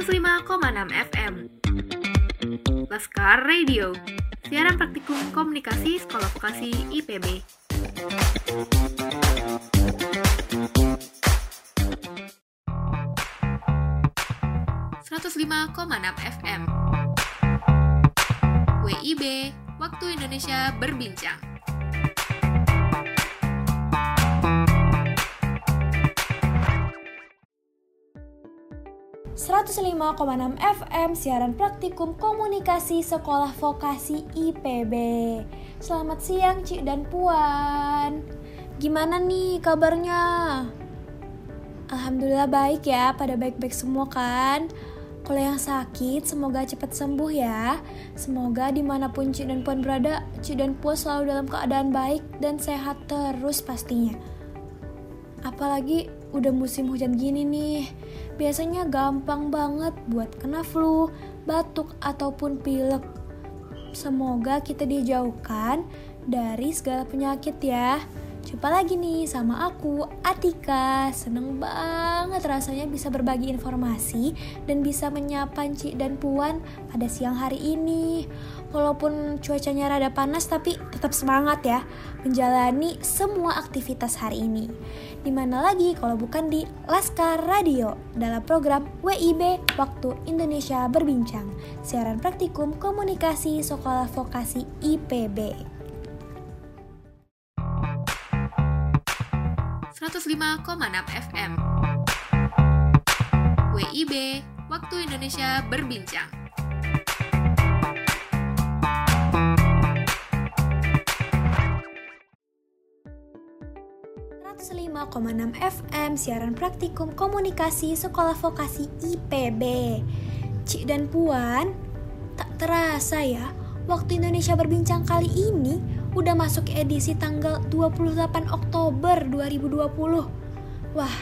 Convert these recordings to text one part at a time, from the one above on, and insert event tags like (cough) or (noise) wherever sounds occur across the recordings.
105,6 FM. Laskar Radio, siaran praktikum komunikasi Sekolah Vokasi IPB. FM WIB Waktu Indonesia Berbincang 105,6 FM siaran praktikum komunikasi sekolah vokasi IPB. Selamat siang Cik dan Puan. Gimana nih kabarnya? Alhamdulillah baik ya, pada baik-baik semua kan? Kalau yang sakit, semoga cepat sembuh ya. Semoga di mana pun Cik dan Puan berada, Cik dan Puan selalu dalam keadaan baik dan sehat terus pastinya. Apalagi udah musim hujan gini nih biasanya gampang banget buat kena flu, batuk, ataupun pilek. Semoga kita dijauhkan dari segala penyakit ya. Jumpa lagi nih sama aku, Atika. Seneng banget rasanya bisa berbagi informasi dan bisa menyapa Cik dan Puan pada siang hari ini. Walaupun cuacanya rada panas tapi tetap semangat ya menjalani semua aktivitas hari ini. Di mana lagi kalau bukan di Laskar Radio dalam program WIB Waktu Indonesia Berbincang, siaran praktikum komunikasi Sekolah Vokasi IPB. 105,6 FM WIB Waktu Indonesia Berbincang 105,6 FM siaran praktikum komunikasi Sekolah Vokasi IPB. Cik dan Puan, tak terasa ya, waktu Indonesia berbincang kali ini udah masuk edisi tanggal 28 Oktober 2020. Wah,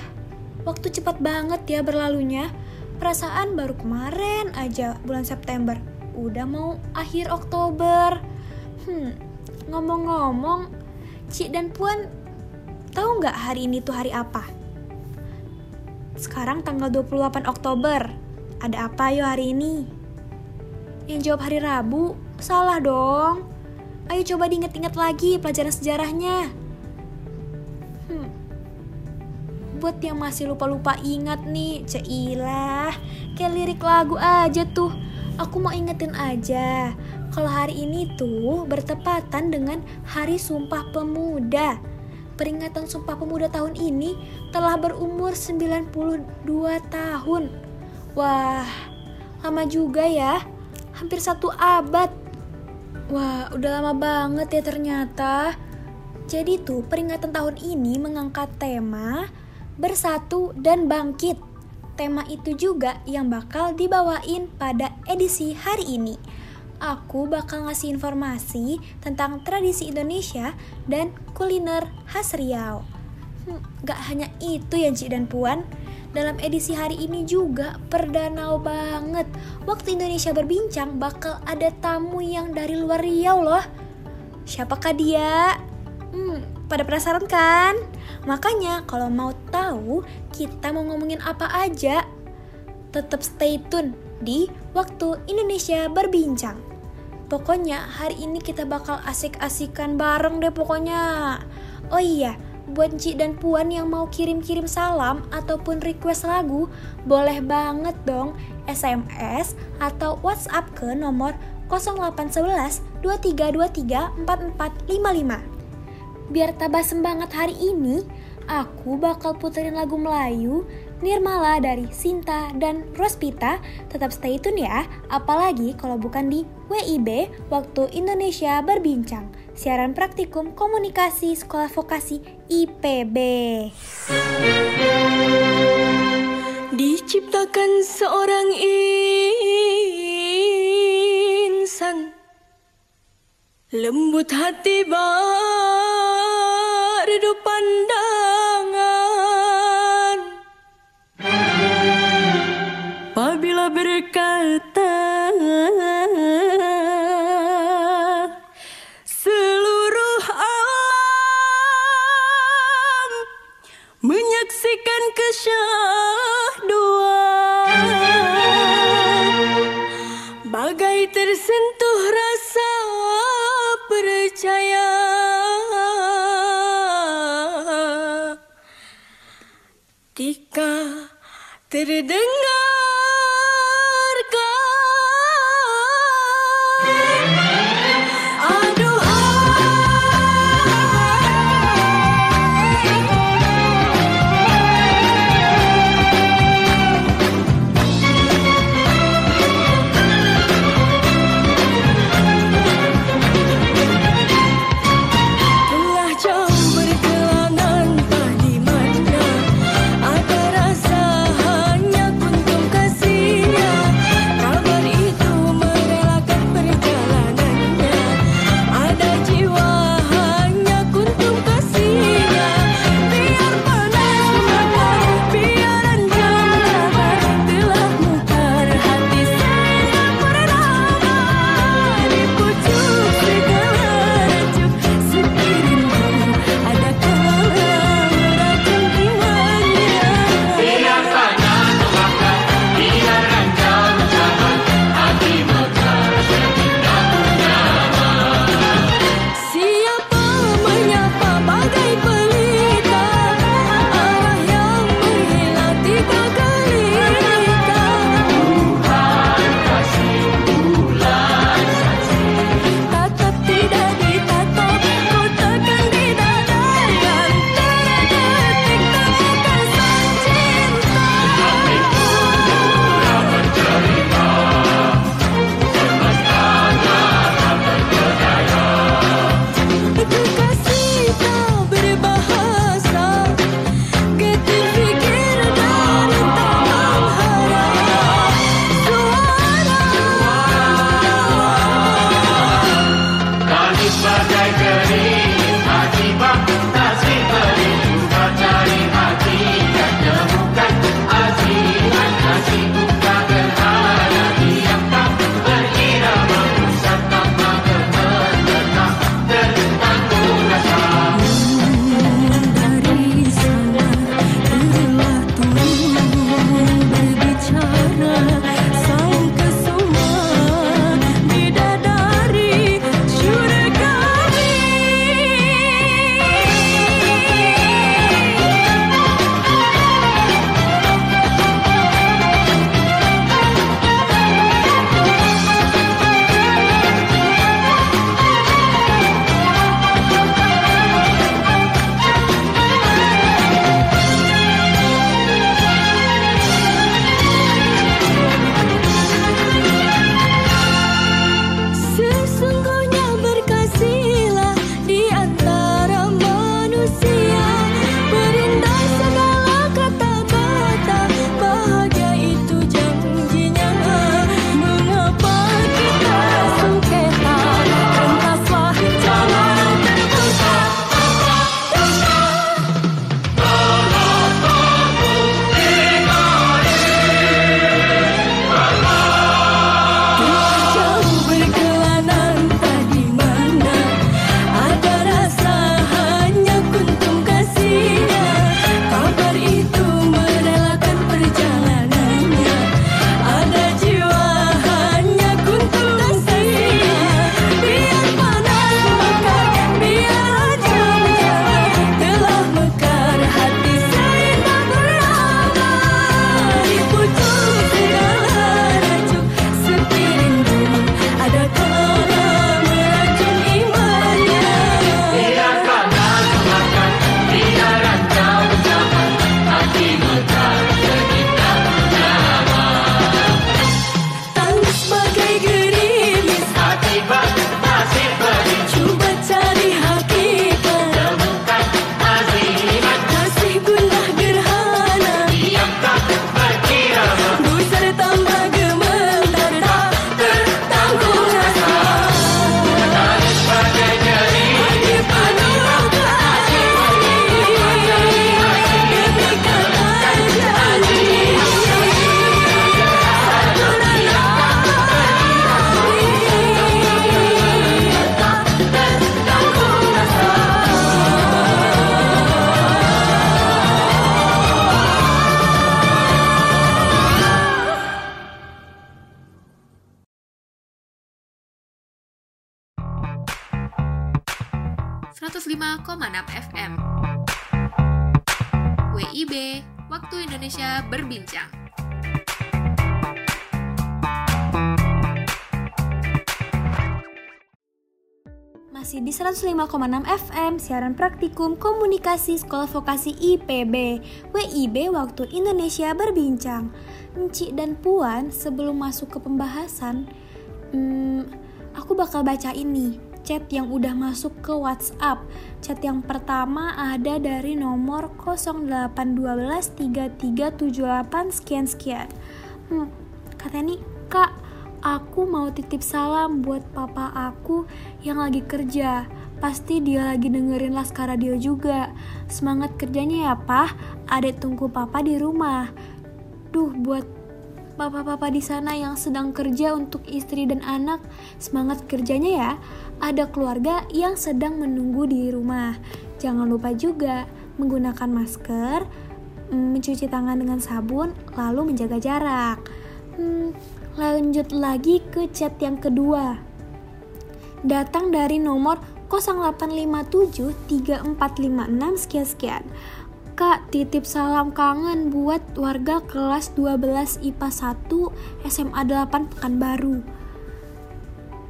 waktu cepat banget ya berlalunya. Perasaan baru kemarin aja bulan September, udah mau akhir Oktober. Hmm, ngomong-ngomong, Cik dan Puan Tahu nggak hari ini tuh hari apa? Sekarang tanggal 28 Oktober. Ada apa yo hari ini? Yang jawab hari Rabu? Salah dong. Ayo coba diinget-inget lagi pelajaran sejarahnya. Hmm. Buat yang masih lupa-lupa ingat nih, ceilah. Kayak lirik lagu aja tuh. Aku mau ingetin aja. Kalau hari ini tuh bertepatan dengan Hari Sumpah Pemuda peringatan Sumpah Pemuda tahun ini telah berumur 92 tahun. Wah, lama juga ya. Hampir satu abad. Wah, udah lama banget ya ternyata. Jadi tuh peringatan tahun ini mengangkat tema Bersatu dan Bangkit. Tema itu juga yang bakal dibawain pada edisi hari ini aku bakal ngasih informasi tentang tradisi Indonesia dan kuliner khas Riau. Hmm, gak hanya itu ya Cik dan Puan, dalam edisi hari ini juga perdana banget. Waktu Indonesia berbincang bakal ada tamu yang dari luar Riau loh. Siapakah dia? Hmm, pada penasaran kan? Makanya kalau mau tahu kita mau ngomongin apa aja, tetap stay tune di waktu Indonesia berbincang. Pokoknya hari ini kita bakal asik-asikan bareng deh pokoknya. Oh iya, buat Ci dan Puan yang mau kirim-kirim salam ataupun request lagu, boleh banget dong SMS atau WhatsApp ke nomor 0811 2323 4455. Biar tambah semangat hari ini, aku bakal puterin lagu Melayu Nirmala dari Sinta dan Rospita. Tetap stay tune ya, apalagi kalau bukan di WIB Waktu Indonesia Berbincang, siaran praktikum komunikasi Sekolah Vokasi IPB. Diciptakan seorang insan lembut hati berdu pandangan berkata Seluruh alam Menyaksikan kesyahduan. Bagai tersentuh rasa percaya. Tika terdengar FM. WIB Waktu Indonesia berbincang. Masih di 105,6 FM, siaran praktikum komunikasi sekolah vokasi IPB, WIB waktu Indonesia berbincang. Enci dan Puan, sebelum masuk ke pembahasan, hmm, aku bakal baca ini chat yang udah masuk ke WhatsApp. Chat yang pertama ada dari nomor 08123378 sekian sekian. Hmm, katanya nih, Kak, Aku mau titip salam buat papa aku yang lagi kerja. Pasti dia lagi dengerin Laskar Radio juga. Semangat kerjanya ya, Pah. Adek tunggu papa di rumah. Duh, buat papa-papa di sana yang sedang kerja untuk istri dan anak, semangat kerjanya ya. Ada keluarga yang sedang menunggu di rumah. Jangan lupa juga menggunakan masker, mm, mencuci tangan dengan sabun, lalu menjaga jarak. Hmm, Lanjut lagi ke chat yang kedua. Datang dari nomor 0857 3456 sekian sekian. Kak, titip salam kangen buat warga kelas 12 IPA 1 SMA 8 Pekanbaru.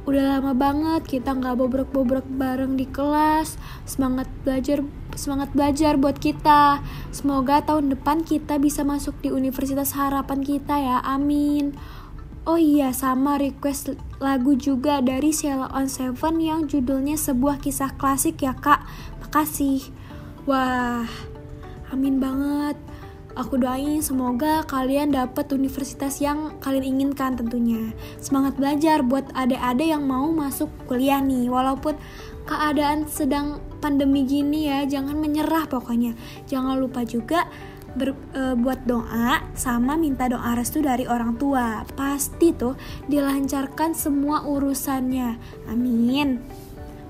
Udah lama banget kita nggak bobrok-bobrok bareng di kelas. Semangat belajar semangat belajar buat kita. Semoga tahun depan kita bisa masuk di universitas harapan kita ya. Amin. Oh iya, sama request lagu juga dari Sheila on Seven yang judulnya sebuah kisah klasik ya kak. Makasih. Wah, amin banget. Aku doain semoga kalian dapat universitas yang kalian inginkan tentunya. Semangat belajar buat adik-adik yang mau masuk kuliah nih. Walaupun keadaan sedang pandemi gini ya, jangan menyerah pokoknya. Jangan lupa juga ber, e, buat doa sama minta doa restu dari orang tua. Pasti tuh dilancarkan semua urusannya. Amin.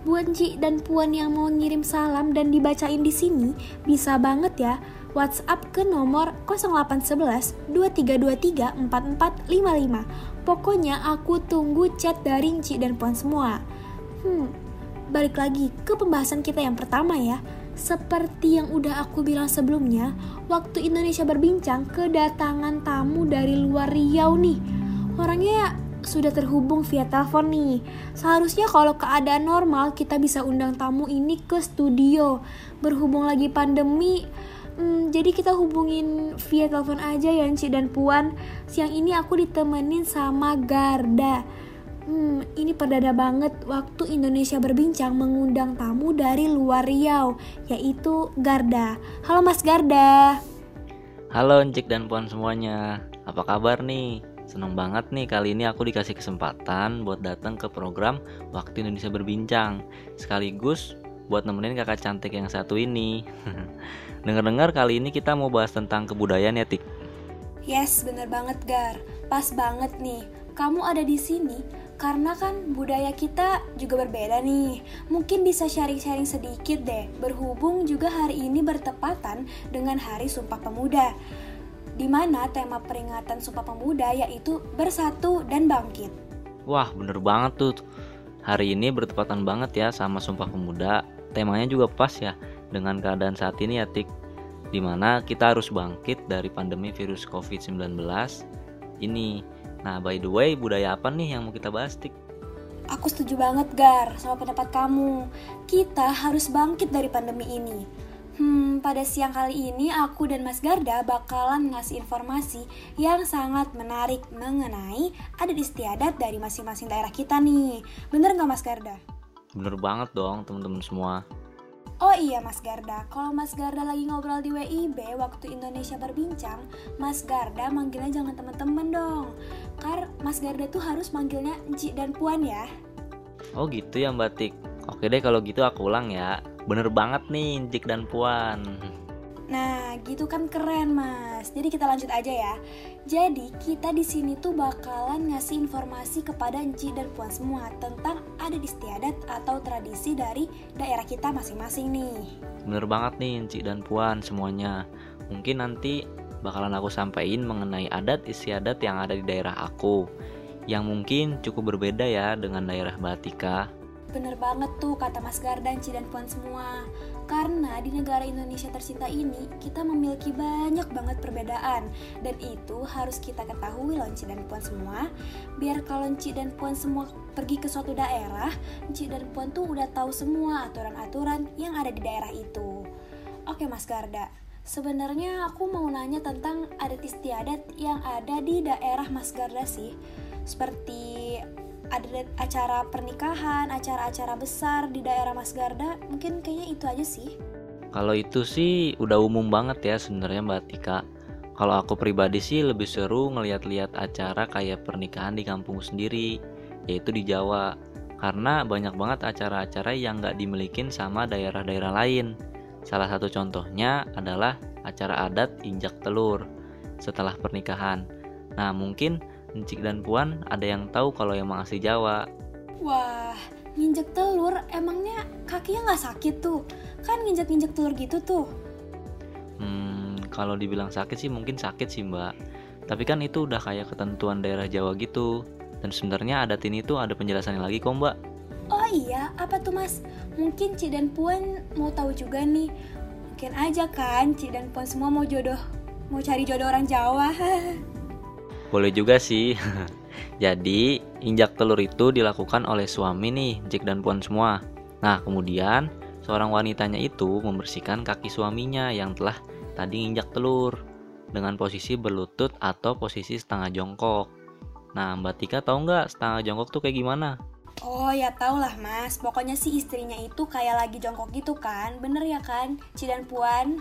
Buat Ci dan Puan yang mau ngirim salam dan dibacain di sini, bisa banget ya WhatsApp ke nomor 0811 2323 4455. Pokoknya aku tunggu chat dari Ci dan Puan semua. Hmm, balik lagi ke pembahasan kita yang pertama ya. Seperti yang udah aku bilang sebelumnya, waktu Indonesia berbincang kedatangan tamu dari luar Riau nih. Orangnya sudah terhubung via telepon nih. Seharusnya kalau keadaan normal kita bisa undang tamu ini ke studio. Berhubung lagi pandemi, hmm, jadi kita hubungin via telepon aja ya Ci dan Puan. Siang ini aku ditemenin sama Garda. Hmm, ini perdana banget waktu Indonesia berbincang mengundang tamu dari luar Riau, yaitu Garda. Halo Mas Garda. Halo Encik dan Puan semuanya, apa kabar nih? Seneng banget nih kali ini aku dikasih kesempatan buat datang ke program Waktu Indonesia Berbincang Sekaligus buat nemenin kakak cantik yang satu ini (laughs) Dengar-dengar kali ini kita mau bahas tentang kebudayaan ya Tik Yes, bener banget Gar. Pas banget nih. Kamu ada di sini karena kan budaya kita juga berbeda nih. Mungkin bisa sharing-sharing sedikit deh, berhubung juga hari ini bertepatan dengan Hari Sumpah Pemuda. Di mana tema peringatan Sumpah Pemuda yaitu bersatu dan bangkit. Wah bener banget tuh Hari ini bertepatan banget ya sama Sumpah Pemuda Temanya juga pas ya dengan keadaan saat ini ya Tik Di mana kita harus bangkit dari pandemi virus COVID-19 ini Nah by the way budaya apa nih yang mau kita bahas Tik? Aku setuju banget Gar sama pendapat kamu. Kita harus bangkit dari pandemi ini. Hmm, pada siang kali ini aku dan Mas Garda bakalan ngasih informasi yang sangat menarik mengenai adat istiadat dari masing-masing daerah kita nih. Bener nggak Mas Garda? Bener banget dong teman-teman semua Oh iya Mas Garda, kalau Mas Garda lagi ngobrol di WIB waktu Indonesia berbincang, Mas Garda manggilnya jangan temen-temen dong. Kar Mas Garda tuh harus manggilnya Enci dan Puan ya. Oh gitu ya Mbak Tik Oke deh kalau gitu aku ulang ya Bener banget nih Encik dan Puan Nah, gitu kan keren, Mas. Jadi kita lanjut aja ya. Jadi, kita di sini tuh bakalan ngasih informasi kepada Enci dan Puan semua tentang adat istiadat atau tradisi dari daerah kita masing-masing nih. Bener banget nih Encik dan Puan semuanya Mungkin nanti bakalan aku sampaikan mengenai adat istiadat yang ada di daerah aku Yang mungkin cukup berbeda ya dengan daerah Batika Bener banget tuh kata Mas Gardan, Ci dan Puan semua. Karena di negara Indonesia tercinta ini, kita memiliki banyak banget perbedaan. Dan itu harus kita ketahui loh Ci dan Puan semua. Biar kalau Ci dan Puan semua pergi ke suatu daerah, Ci dan Puan tuh udah tahu semua aturan-aturan yang ada di daerah itu. Oke Mas Garda, sebenarnya aku mau nanya tentang adat istiadat yang ada di daerah Mas Garda sih. Seperti ada acara pernikahan, acara-acara besar di daerah Mas Garda, mungkin kayaknya itu aja sih. Kalau itu sih udah umum banget ya sebenarnya Mbak Tika. Kalau aku pribadi sih lebih seru ngeliat-liat acara kayak pernikahan di kampung sendiri, yaitu di Jawa. Karena banyak banget acara-acara yang nggak dimilikin sama daerah-daerah lain. Salah satu contohnya adalah acara adat injak telur setelah pernikahan. Nah mungkin Encik dan Puan ada yang tahu kalau emang asli Jawa. Wah, nginjek telur emangnya kakinya nggak sakit tuh? Kan nginjek-nginjek telur gitu tuh. Hmm, kalau dibilang sakit sih mungkin sakit sih mbak. Tapi kan itu udah kayak ketentuan daerah Jawa gitu. Dan sebenarnya adat ini tuh ada penjelasannya lagi kok mbak. Oh iya, apa tuh mas? Mungkin Ci dan Puan mau tahu juga nih. Mungkin aja kan Ci dan Puan semua mau jodoh, mau cari jodoh orang Jawa. (laughs) Boleh juga sih. (laughs) Jadi, injak telur itu dilakukan oleh suami nih, Jack dan Puan semua. Nah, kemudian seorang wanitanya itu membersihkan kaki suaminya yang telah tadi injak telur dengan posisi berlutut atau posisi setengah jongkok. Nah, Mbak Tika tahu nggak setengah jongkok tuh kayak gimana? Oh ya tau lah mas, pokoknya sih istrinya itu kayak lagi jongkok gitu kan, bener ya kan, Ci dan Puan?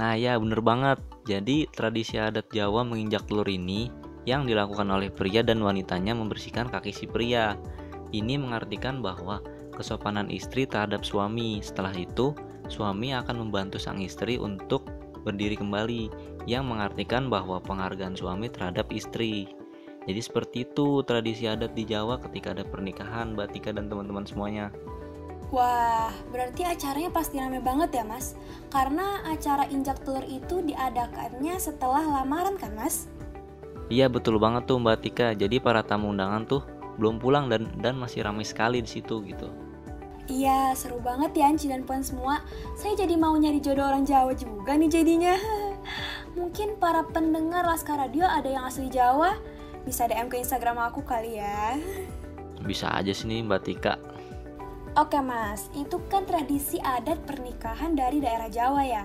Nah ya bener banget. Jadi tradisi adat Jawa menginjak telur ini Yang dilakukan oleh pria dan wanitanya membersihkan kaki si pria. Ini mengartikan bahwa kesopanan istri terhadap suami. Setelah itu suami akan membantu sang istri untuk berdiri kembali Yang mengartikan bahwa penghargaan suami terhadap istri. Jadi seperti itu tradisi adat di Jawa ketika ada pernikahan Mbak Tika dan teman-teman semuanya Wah, berarti acaranya pasti rame banget ya mas? Karena acara injak telur itu diadakannya setelah lamaran kan mas? Iya betul banget tuh Mbak Tika. Jadi para tamu undangan tuh belum pulang dan dan masih ramai sekali di situ gitu. Iya, seru banget ya Anci dan Puan semua. Saya jadi mau nyari jodoh orang Jawa juga nih jadinya. (laughs) Mungkin para pendengar Laskar Radio ada yang asli Jawa, bisa DM ke Instagram aku kali ya. (laughs) Bisa aja sih nih Mbak Tika. Oke mas, itu kan tradisi adat pernikahan dari daerah Jawa ya.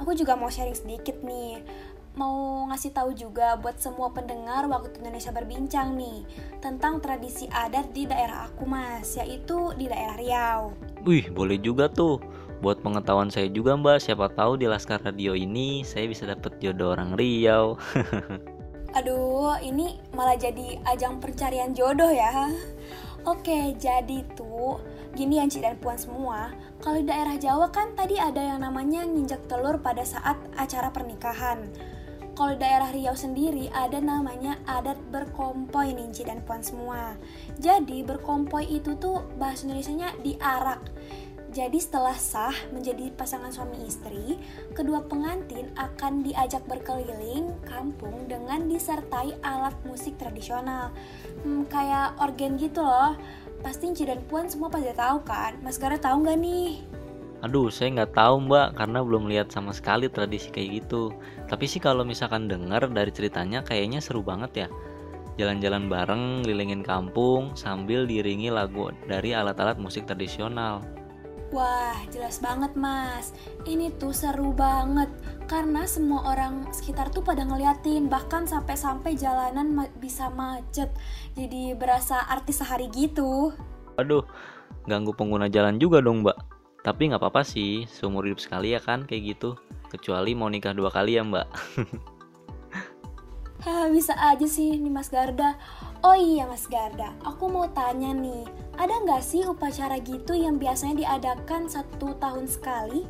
Aku juga mau sharing sedikit nih. Mau ngasih tahu juga buat semua pendengar waktu Indonesia berbincang nih tentang tradisi adat di daerah aku mas, yaitu di daerah Riau. Wih, boleh juga tuh. Buat pengetahuan saya juga Mbak, siapa tahu di Laskar Radio ini saya bisa dapet jodoh orang Riau. (laughs) Aduh, ini malah jadi ajang pencarian jodoh ya. Oke, jadi tuh gini Anci dan Puan semua, kalau di daerah Jawa kan tadi ada yang namanya nginjak telur pada saat acara pernikahan. Kalau di daerah Riau sendiri ada namanya adat berkompoi nih Ci dan Puan semua. Jadi berkompoi itu tuh bahasa Indonesianya diarak. Jadi setelah sah menjadi pasangan suami istri, kedua pengantin akan diajak berkeliling kampung dengan disertai alat musik tradisional. Hmm, kayak organ gitu loh. Pasti Ci dan Puan semua pada tahu kan? Mas Gara tahu nggak nih? Aduh, saya nggak tahu Mbak karena belum lihat sama sekali tradisi kayak gitu. Tapi sih kalau misalkan dengar dari ceritanya kayaknya seru banget ya. Jalan-jalan bareng, ngelilingin kampung sambil diringi lagu dari alat-alat musik tradisional. Wah, jelas banget mas. Ini tuh seru banget. Karena semua orang sekitar tuh pada ngeliatin. Bahkan sampai-sampai jalanan ma- bisa macet. Jadi berasa artis sehari gitu. Aduh, ganggu pengguna jalan juga dong Mbak. Tapi nggak apa-apa sih, seumur hidup sekali ya kan kayak gitu. Kecuali mau nikah dua kali ya Mbak. (laughs) Hah, bisa aja sih nih Mas Garda. Oh iya Mas Garda, aku mau tanya nih. Ada nggak sih upacara gitu yang biasanya diadakan satu tahun sekali?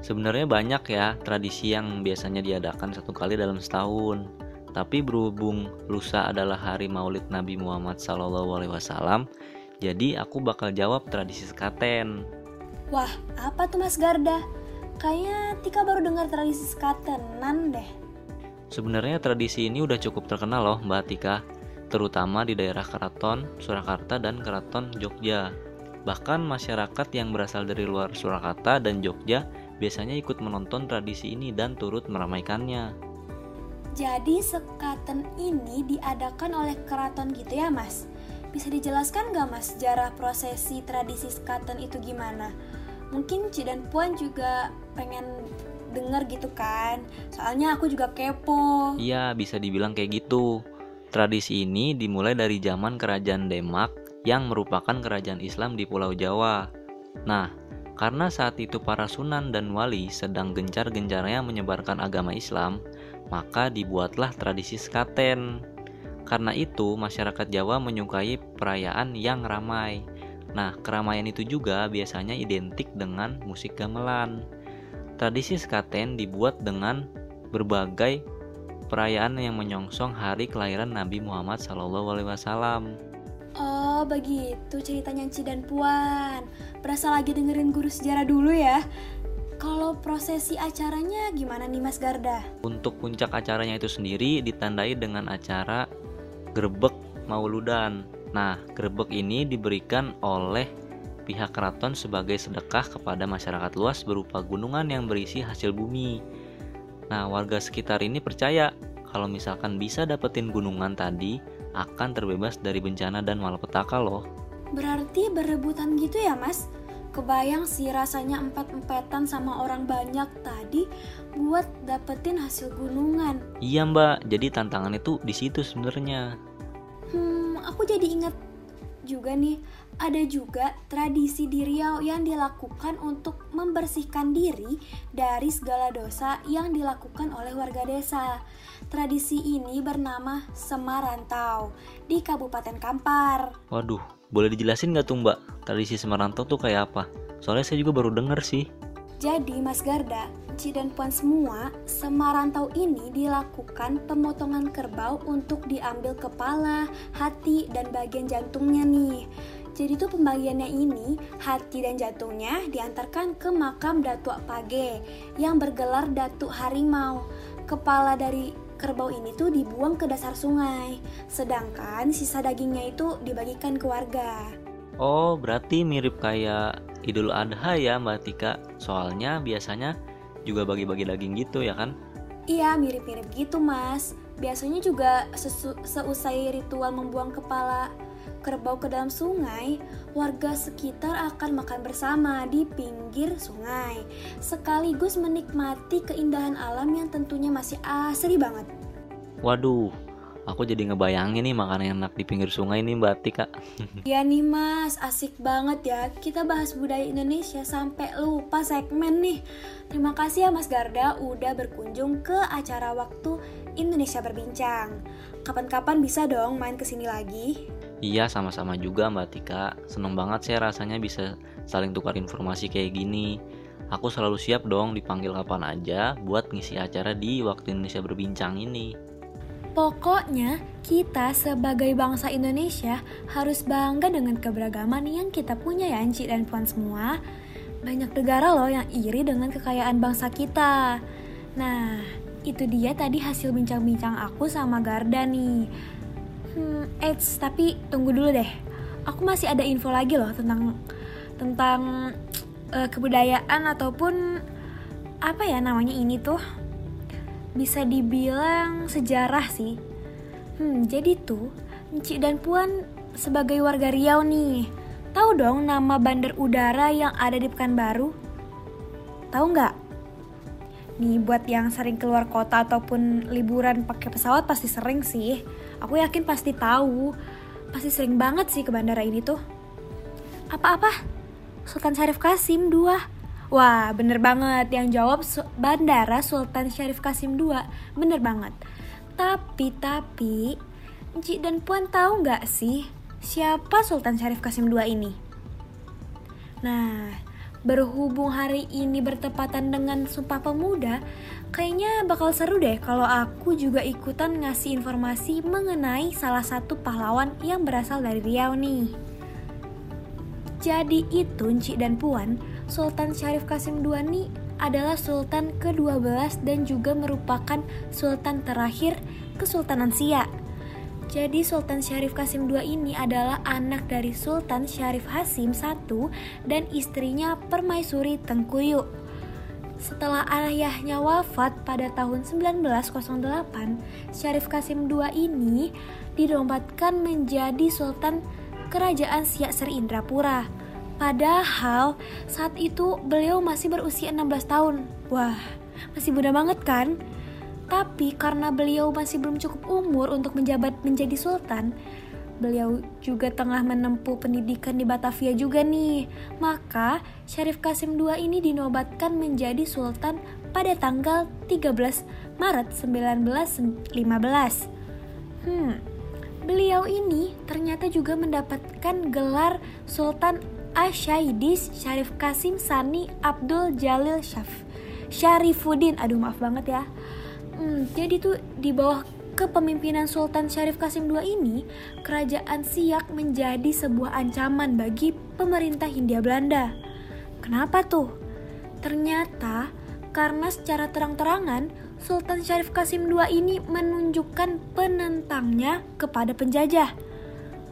Sebenarnya banyak ya tradisi yang biasanya diadakan satu kali dalam setahun. Tapi berhubung lusa adalah hari Maulid Nabi Muhammad SAW, jadi aku bakal jawab tradisi sekaten. Wah, apa tuh Mas Garda? Kayaknya Tika baru dengar tradisi skatenan deh. Sebenarnya tradisi ini udah cukup terkenal loh Mbak Tika, terutama di daerah Keraton, Surakarta, dan Keraton Jogja. Bahkan masyarakat yang berasal dari luar Surakarta dan Jogja biasanya ikut menonton tradisi ini dan turut meramaikannya. Jadi sekaten ini diadakan oleh keraton gitu ya mas? Bisa dijelaskan nggak mas sejarah prosesi tradisi sekaten itu gimana? Mungkin Ci dan Puan juga pengen denger gitu kan? Soalnya aku juga kepo. Iya, bisa dibilang kayak gitu. Tradisi ini dimulai dari zaman Kerajaan Demak yang merupakan kerajaan Islam di Pulau Jawa. Nah, karena saat itu para sunan dan wali sedang gencar-gencarnya menyebarkan agama Islam, maka dibuatlah tradisi sekaten. Karena itu, masyarakat Jawa menyukai perayaan yang ramai. Nah, keramaian itu juga biasanya identik dengan musik gamelan. Tradisi sekaten dibuat dengan berbagai perayaan yang menyongsong hari kelahiran Nabi Muhammad SAW. Oh begitu ceritanya Ci dan Puan Berasa lagi dengerin guru sejarah dulu ya Kalau prosesi acaranya gimana nih Mas Garda? Untuk puncak acaranya itu sendiri ditandai dengan acara Grebek Mauludan. Nah, grebek ini diberikan oleh pihak keraton sebagai sedekah kepada masyarakat luas berupa gunungan yang berisi hasil bumi. Nah, warga sekitar ini percaya kalau misalkan bisa dapetin gunungan tadi akan terbebas dari bencana dan malapetaka loh. Berarti berebutan gitu ya Mas? Kebayang sih rasanya empat-empatan sama orang banyak tadi buat dapetin hasil gunungan. Iya mbak, jadi tantangan itu di situ sebenarnya. Hmm, aku jadi ingat juga nih, ada juga tradisi di Riau yang dilakukan untuk membersihkan diri dari segala dosa yang dilakukan oleh warga desa. Tradisi ini bernama Semarantau di Kabupaten Kampar. Waduh, boleh dijelasin nggak tuh mbak, tradisi Semarantau tuh kayak apa? Soalnya saya juga baru denger sih. Jadi Mas Garda, Ci dan Puan semua, Semarantau ini dilakukan pemotongan kerbau untuk diambil kepala, hati, dan bagian jantungnya nih. Jadi tuh pembagiannya ini, hati dan jantungnya diantarkan ke makam Datuk Page yang bergelar Datuk Harimau. Kepala dari kerbau ini tuh dibuang ke dasar sungai, sedangkan sisa dagingnya itu dibagikan ke warga. Oh, berarti mirip kayak Idul Adha ya Mbak Tika. Soalnya biasanya juga bagi-bagi daging gitu ya kan? Iya, mirip-mirip gitu, Mas. Biasanya juga sesu- seusai ritual membuang kepala kerbau ke dalam sungai, warga sekitar akan makan bersama di pinggir sungai, sekaligus menikmati keindahan alam yang tentunya masih asri banget. Waduh, aku jadi ngebayangin nih makanan enak di pinggir sungai nih Mbak Tika. (laughs) Ya nih mas, asik banget ya Kita bahas budaya Indonesia sampai lupa segmen nih Terima kasih ya mas Garda udah berkunjung ke acara waktu Indonesia Berbincang Kapan-kapan bisa dong main ke sini lagi Iya, sama-sama juga Mbak Tika. Seneng banget saya rasanya bisa saling tukar informasi kayak gini. Aku selalu siap dong dipanggil kapan aja buat ngisi acara di Waktu Indonesia Berbincang ini. Pokoknya kita sebagai bangsa Indonesia harus bangga dengan keberagaman yang kita punya ya Encik dan Puan semua Banyak negara loh yang iri dengan kekayaan bangsa kita Nah, itu dia tadi hasil bincang-bincang aku sama Garda nih Hmm, eits, tapi tunggu dulu deh. Aku masih ada info lagi loh tentang tentang eh, kebudayaan ataupun apa ya namanya ini tuh bisa dibilang sejarah sih. Hmm, jadi tuh Encik dan Puan sebagai warga Riau nih, tahu dong nama bandar udara yang ada di Pekanbaru? Tahu nggak? Nih buat yang sering keluar kota ataupun liburan pakai pesawat pasti sering sih. Aku yakin pasti tahu. Pasti sering banget sih ke bandara ini tuh. Apa-apa? Sultan Syarif Kasim 2. Wah, bener banget. Yang jawab Bandara Sultan Syarif Kasim 2. Bener banget. Tapi, tapi, Encik dan Puan tahu nggak sih siapa Sultan Syarif Kasim 2 ini? Nah, berhubung hari ini bertepatan dengan Sumpah Pemuda, kayaknya bakal seru deh kalau aku juga ikutan ngasih informasi mengenai salah satu pahlawan yang berasal dari Riau nih. Jadi itu Encik dan Puan, Sultan Syarif Kasim II nih adalah Sultan ke-12 dan juga merupakan Sultan terakhir Kesultanan Siak. Jadi Sultan Syarif Kasim II ini adalah anak dari Sultan Syarif Hasim I dan istrinya Permaisuri Tengkuyuk. Setelah ayahnya wafat pada tahun 1908, Syarif Kasim II ini dinobatkan menjadi Sultan Kerajaan Siak Seri Indrapura. Padahal saat itu beliau masih berusia 16 tahun. Wah, masih muda banget kan? Tapi karena beliau masih belum cukup umur untuk menjabat menjadi sultan, beliau juga tengah menempuh pendidikan di Batavia juga nih. Maka Syarif Kasim II ini dinobatkan menjadi sultan pada tanggal 13 Maret 1915. Hmm, beliau ini ternyata juga mendapatkan gelar Sultan Asyaidis Syarif Kasim Sani Abdul Jalil Syaf Syarifuddin. Aduh maaf banget ya. Hmm, jadi tuh di bawah kepemimpinan Sultan Syarif Kasim II ini, kerajaan Siak menjadi sebuah ancaman bagi pemerintah Hindia Belanda. Kenapa tuh? Ternyata karena secara terang-terangan Sultan Syarif Kasim II ini menunjukkan penentangnya kepada penjajah.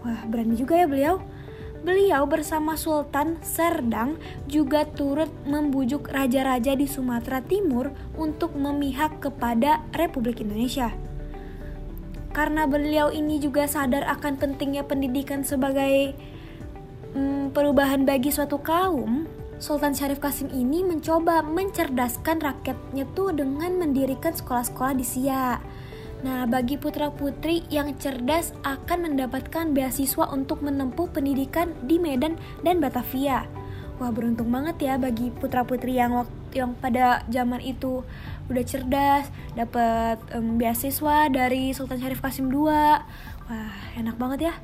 Wah, berani juga ya beliau. Beliau bersama Sultan Serdang juga turut membujuk raja-raja di Sumatera Timur untuk memihak kepada Republik Indonesia. Karena beliau ini juga sadar akan pentingnya pendidikan sebagai hmm, perubahan bagi suatu kaum, Sultan Syarif Kasim ini mencoba mencerdaskan rakyatnya tuh dengan mendirikan sekolah-sekolah di Siak Nah, bagi putra-putri yang cerdas akan mendapatkan beasiswa untuk menempuh pendidikan di Medan dan Batavia. Wah, beruntung banget ya bagi putra-putri yang waktu yang pada zaman itu udah cerdas, dapat um, beasiswa dari Sultan Syarif Kasim II. Wah, enak banget ya.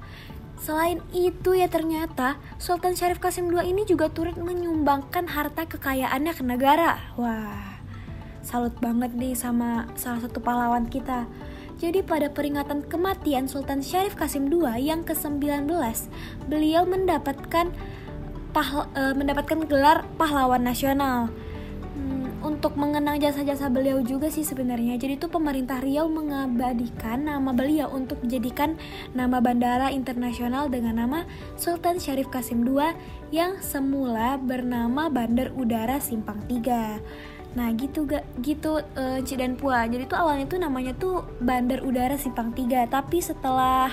Selain itu ya ternyata Sultan Syarif Kasim II ini juga turut menyumbangkan harta kekayaannya ke negara. Wah, salut banget nih sama salah satu pahlawan kita. Jadi pada peringatan kematian Sultan Syarif Kasim II yang ke-19, beliau mendapatkan pahl e, mendapatkan gelar pahlawan nasional. Hmm, untuk mengenang jasa-jasa beliau juga sih sebenarnya. Jadi itu pemerintah Riau mengabadikan nama beliau untuk menjadikan nama bandara internasional dengan nama Sultan Syarif Kasim II yang semula bernama Bandar Udara Simpang 3. Nah gitu gak gitu uh, Ci dan Pua. Jadi tuh awalnya tuh namanya tuh Bandar Udara Simpang 3, tapi setelah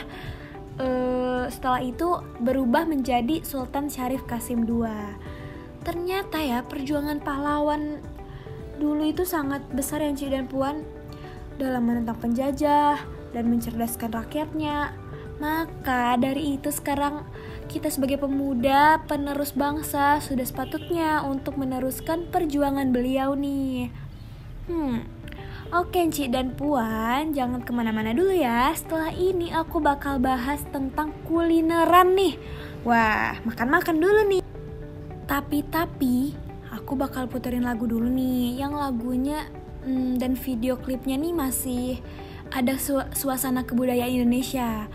uh, setelah itu berubah menjadi Sultan Syarif Kasim II. Ternyata ya perjuangan pahlawan dulu itu sangat besar yang Ci dan Puan dalam menentang penjajah dan mencerdaskan rakyatnya. Maka dari itu sekarang kita sebagai pemuda penerus bangsa sudah sepatutnya untuk meneruskan perjuangan beliau nih. Hmm, oke Cik dan Puan, jangan ke mana-mana dulu ya. Setelah ini aku bakal bahas tentang kulineran nih. Wah, makan-makan dulu nih. Tapi-tapi, aku bakal puterin lagu dulu nih. Yang lagunya hmm, dan video klipnya nih masih ada su suasana kebudayaan Indonesia.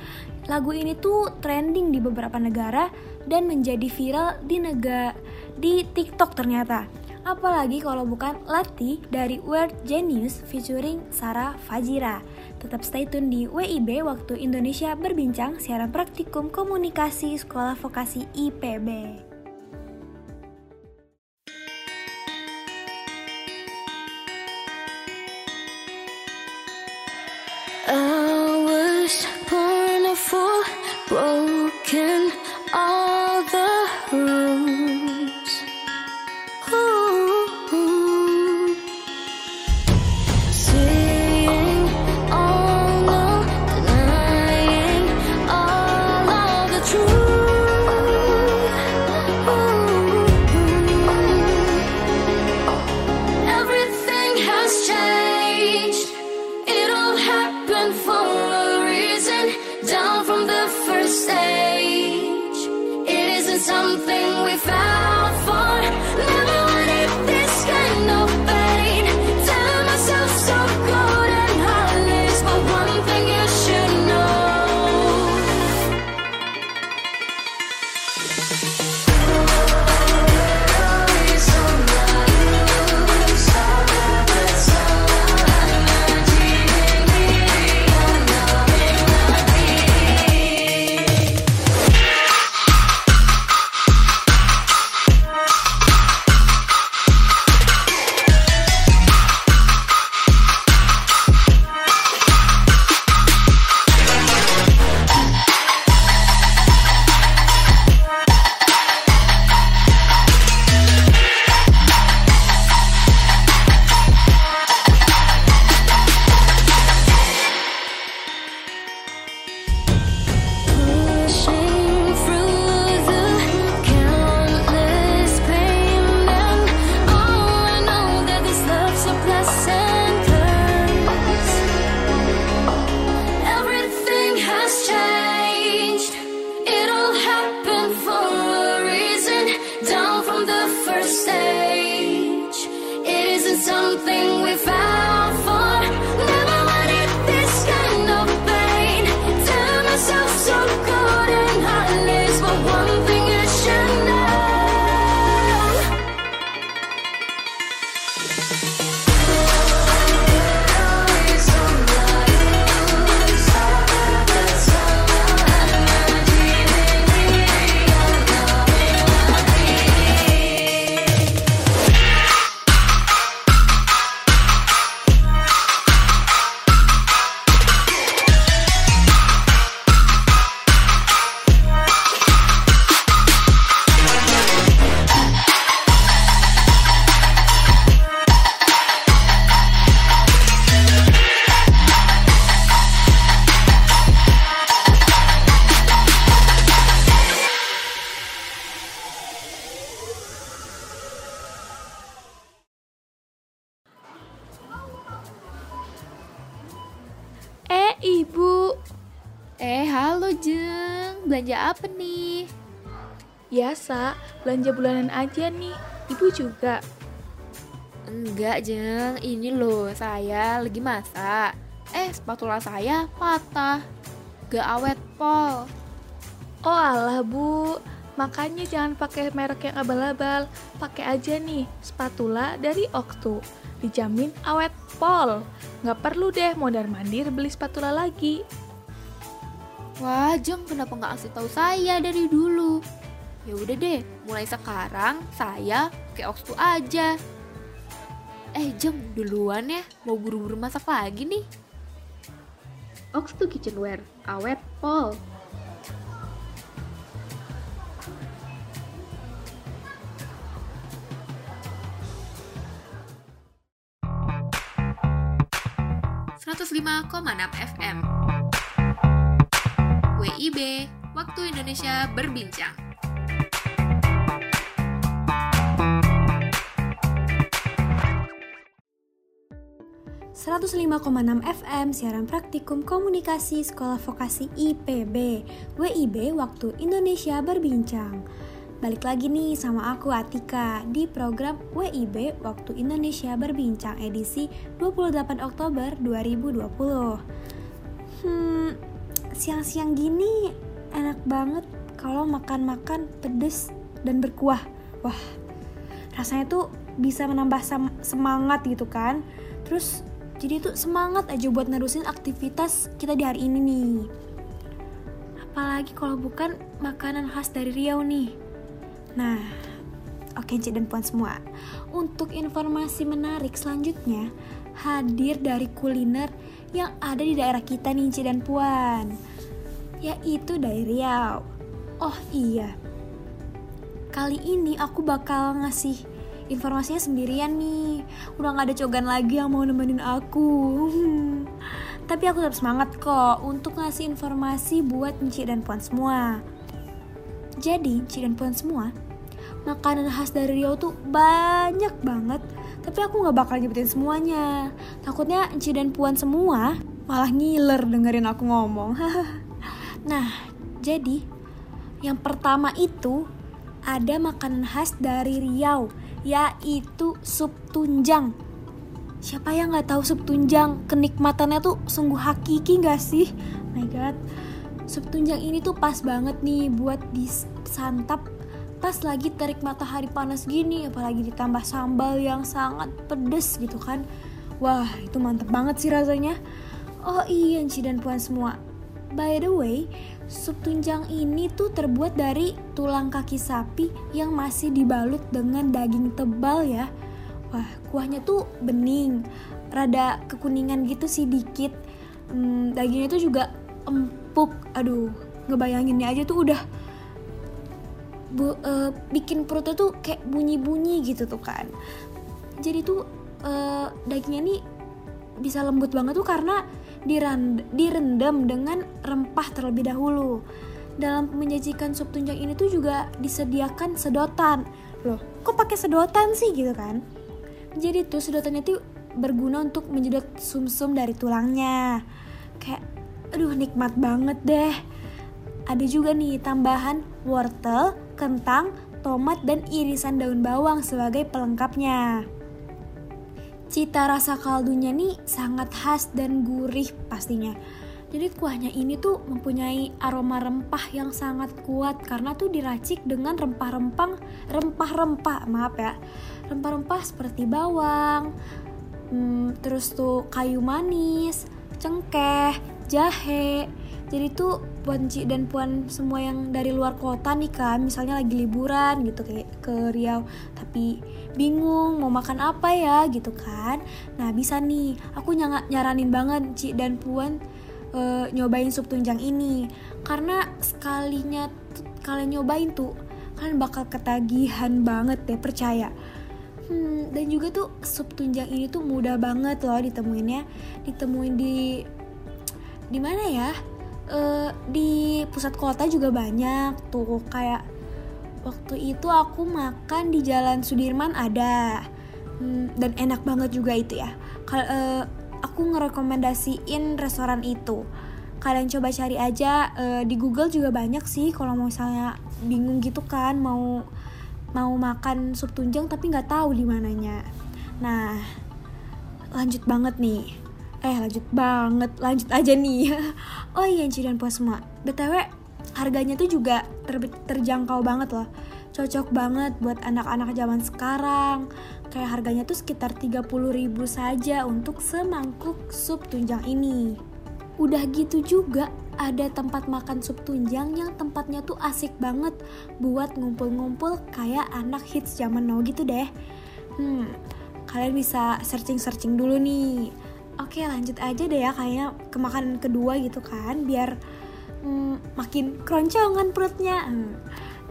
Lagu ini tuh trending di beberapa negara dan menjadi viral di negara di TikTok ternyata. Apalagi kalau bukan Lati dari Word Genius featuring Sarah Fajira. Tetap stay tune di WIB waktu Indonesia berbincang siaran praktikum komunikasi Sekolah Vokasi IPB. For broken, all the rules. Bu. Eh, halo Jeng. Belanja apa nih? Biasa, belanja bulanan aja nih. Ibu juga. Enggak, Jeng. Ini loh, saya lagi masak. Eh, spatula saya patah. Gak awet, Pol. Oh alah Bu, makanya jangan pakai merek yang abal-abal. Pakai aja nih spatula dari Oktu. Dijamin awet pol. Nggak perlu deh mondar-mandir beli spatula lagi. Wah, Jeng, kenapa nggak kasih tahu saya dari dulu? Ya udah deh, mulai sekarang saya pakai Okstu aja. Eh, Jeng, duluan ya. Mau buru-buru masak lagi nih. Ox to Kitchenware, awet pol. FM WIB Waktu Indonesia Berbincang. 105,6 FM siaran praktikum komunikasi Sekolah Vokasi IPB WIB Waktu Indonesia Berbincang Balik lagi nih sama aku Atika di program WIB Waktu Indonesia Berbincang edisi 28 Oktober 2020 Hmm, siang-siang gini enak banget kalau makan-makan pedes dan berkuah Wah, rasanya tuh bisa menambah semangat gitu kan Terus jadi tuh semangat aja buat nerusin aktivitas kita di hari ini nih. Apalagi kalau bukan makanan khas dari Riau nih. Nah, oke Cik dan Puan semua. Untuk informasi menarik selanjutnya, hadir dari kuliner yang ada di daerah kita nih Cik dan Puan. Yaitu dari Riau. Oh iya. Kali ini aku bakal ngasih informasinya sendirian nih udah gak ada cogan lagi yang mau nemenin aku (laughs) tapi aku tetap semangat kok untuk ngasih informasi buat Encik dan Puan semua jadi Encik dan Puan semua makanan khas dari Riau tuh banyak banget tapi aku gak bakal nyebutin semuanya takutnya Encik dan Puan semua malah ngiler dengerin aku ngomong (laughs) nah jadi yang pertama itu ada makanan khas dari Riau yaitu sup tunjang. Siapa yang nggak tahu sup tunjang? Kenikmatannya tuh sungguh hakiki nggak sih? Oh my god, sup tunjang ini tuh pas banget nih buat disantap pas lagi terik matahari panas gini, apalagi ditambah sambal yang sangat pedes gitu kan. Wah, itu mantep banget sih rasanya. Oh iya, Ci dan Puan semua. By the way, Sup tunjang ini tuh terbuat dari tulang kaki sapi yang masih dibalut dengan daging tebal ya. Wah, kuahnya tuh bening, rada kekuningan gitu sih dikit. Hmm, dagingnya tuh juga empuk. Aduh, ngebayanginnya aja tuh udah bu, uh, bikin perutnya tuh kayak bunyi-bunyi gitu tuh kan. Jadi tuh uh, dagingnya nih bisa lembut banget tuh karena direndam dengan rempah terlebih dahulu. Dalam menyajikan sup tunjang ini tuh juga disediakan sedotan. Loh, kok pakai sedotan sih gitu kan? Jadi tuh sedotannya tuh berguna untuk menjedot sumsum dari tulangnya. Kayak aduh nikmat banget deh. Ada juga nih tambahan wortel, kentang, tomat dan irisan daun bawang sebagai pelengkapnya. Cita rasa kaldunya nih sangat khas dan gurih pastinya. Jadi kuahnya ini tuh mempunyai aroma rempah yang sangat kuat karena tuh diracik dengan rempah-rempah, rempah-rempah, maaf ya, rempah-rempah seperti bawang, hmm, terus tuh kayu manis, cengkeh, jahe. Jadi tuh buat Ci dan Puan semua yang dari luar kota nih kan, misalnya lagi liburan gitu kayak ke Riau, tapi bingung mau makan apa ya gitu kan. Nah bisa nih. Aku ny nyaranin banget Ci dan Puan uh, nyobain sup tunjang ini. Karena sekalinya kalian nyobain tuh kalian bakal ketagihan banget deh percaya. Hmm, dan juga tuh sup tunjang ini tuh mudah banget loh ditemuinnya. Ditemuin di di mana ya uh, di pusat kota juga banyak tuh kayak waktu itu aku makan di Jalan Sudirman ada hmm, dan enak banget juga itu ya. Kal uh, aku ngerekomendasiin restoran itu. kalian coba cari aja eh, di Google juga banyak sih kalau misalnya bingung gitu kan mau mau makan sup tunjang tapi nggak tahu di mananya. Nah, lanjut banget nih. Eh, lanjut banget. Lanjut aja nih. (laughs) oh iya, Ci dan semua. BTW, harganya tuh juga ter- terjangkau banget loh. Cocok banget buat anak-anak zaman sekarang. Kayak harganya tuh sekitar 30.000 saja untuk semangkuk sup tunjang ini. Udah gitu juga ada tempat makan sup tunjang yang tempatnya tuh asik banget buat ngumpul-ngumpul kayak anak hits zaman now gitu deh. Hmm, kalian bisa searching-searching dulu nih. Oke lanjut aja deh ya kayaknya ke makanan kedua gitu kan biar hmm, makin keroncongan perutnya. Hmm.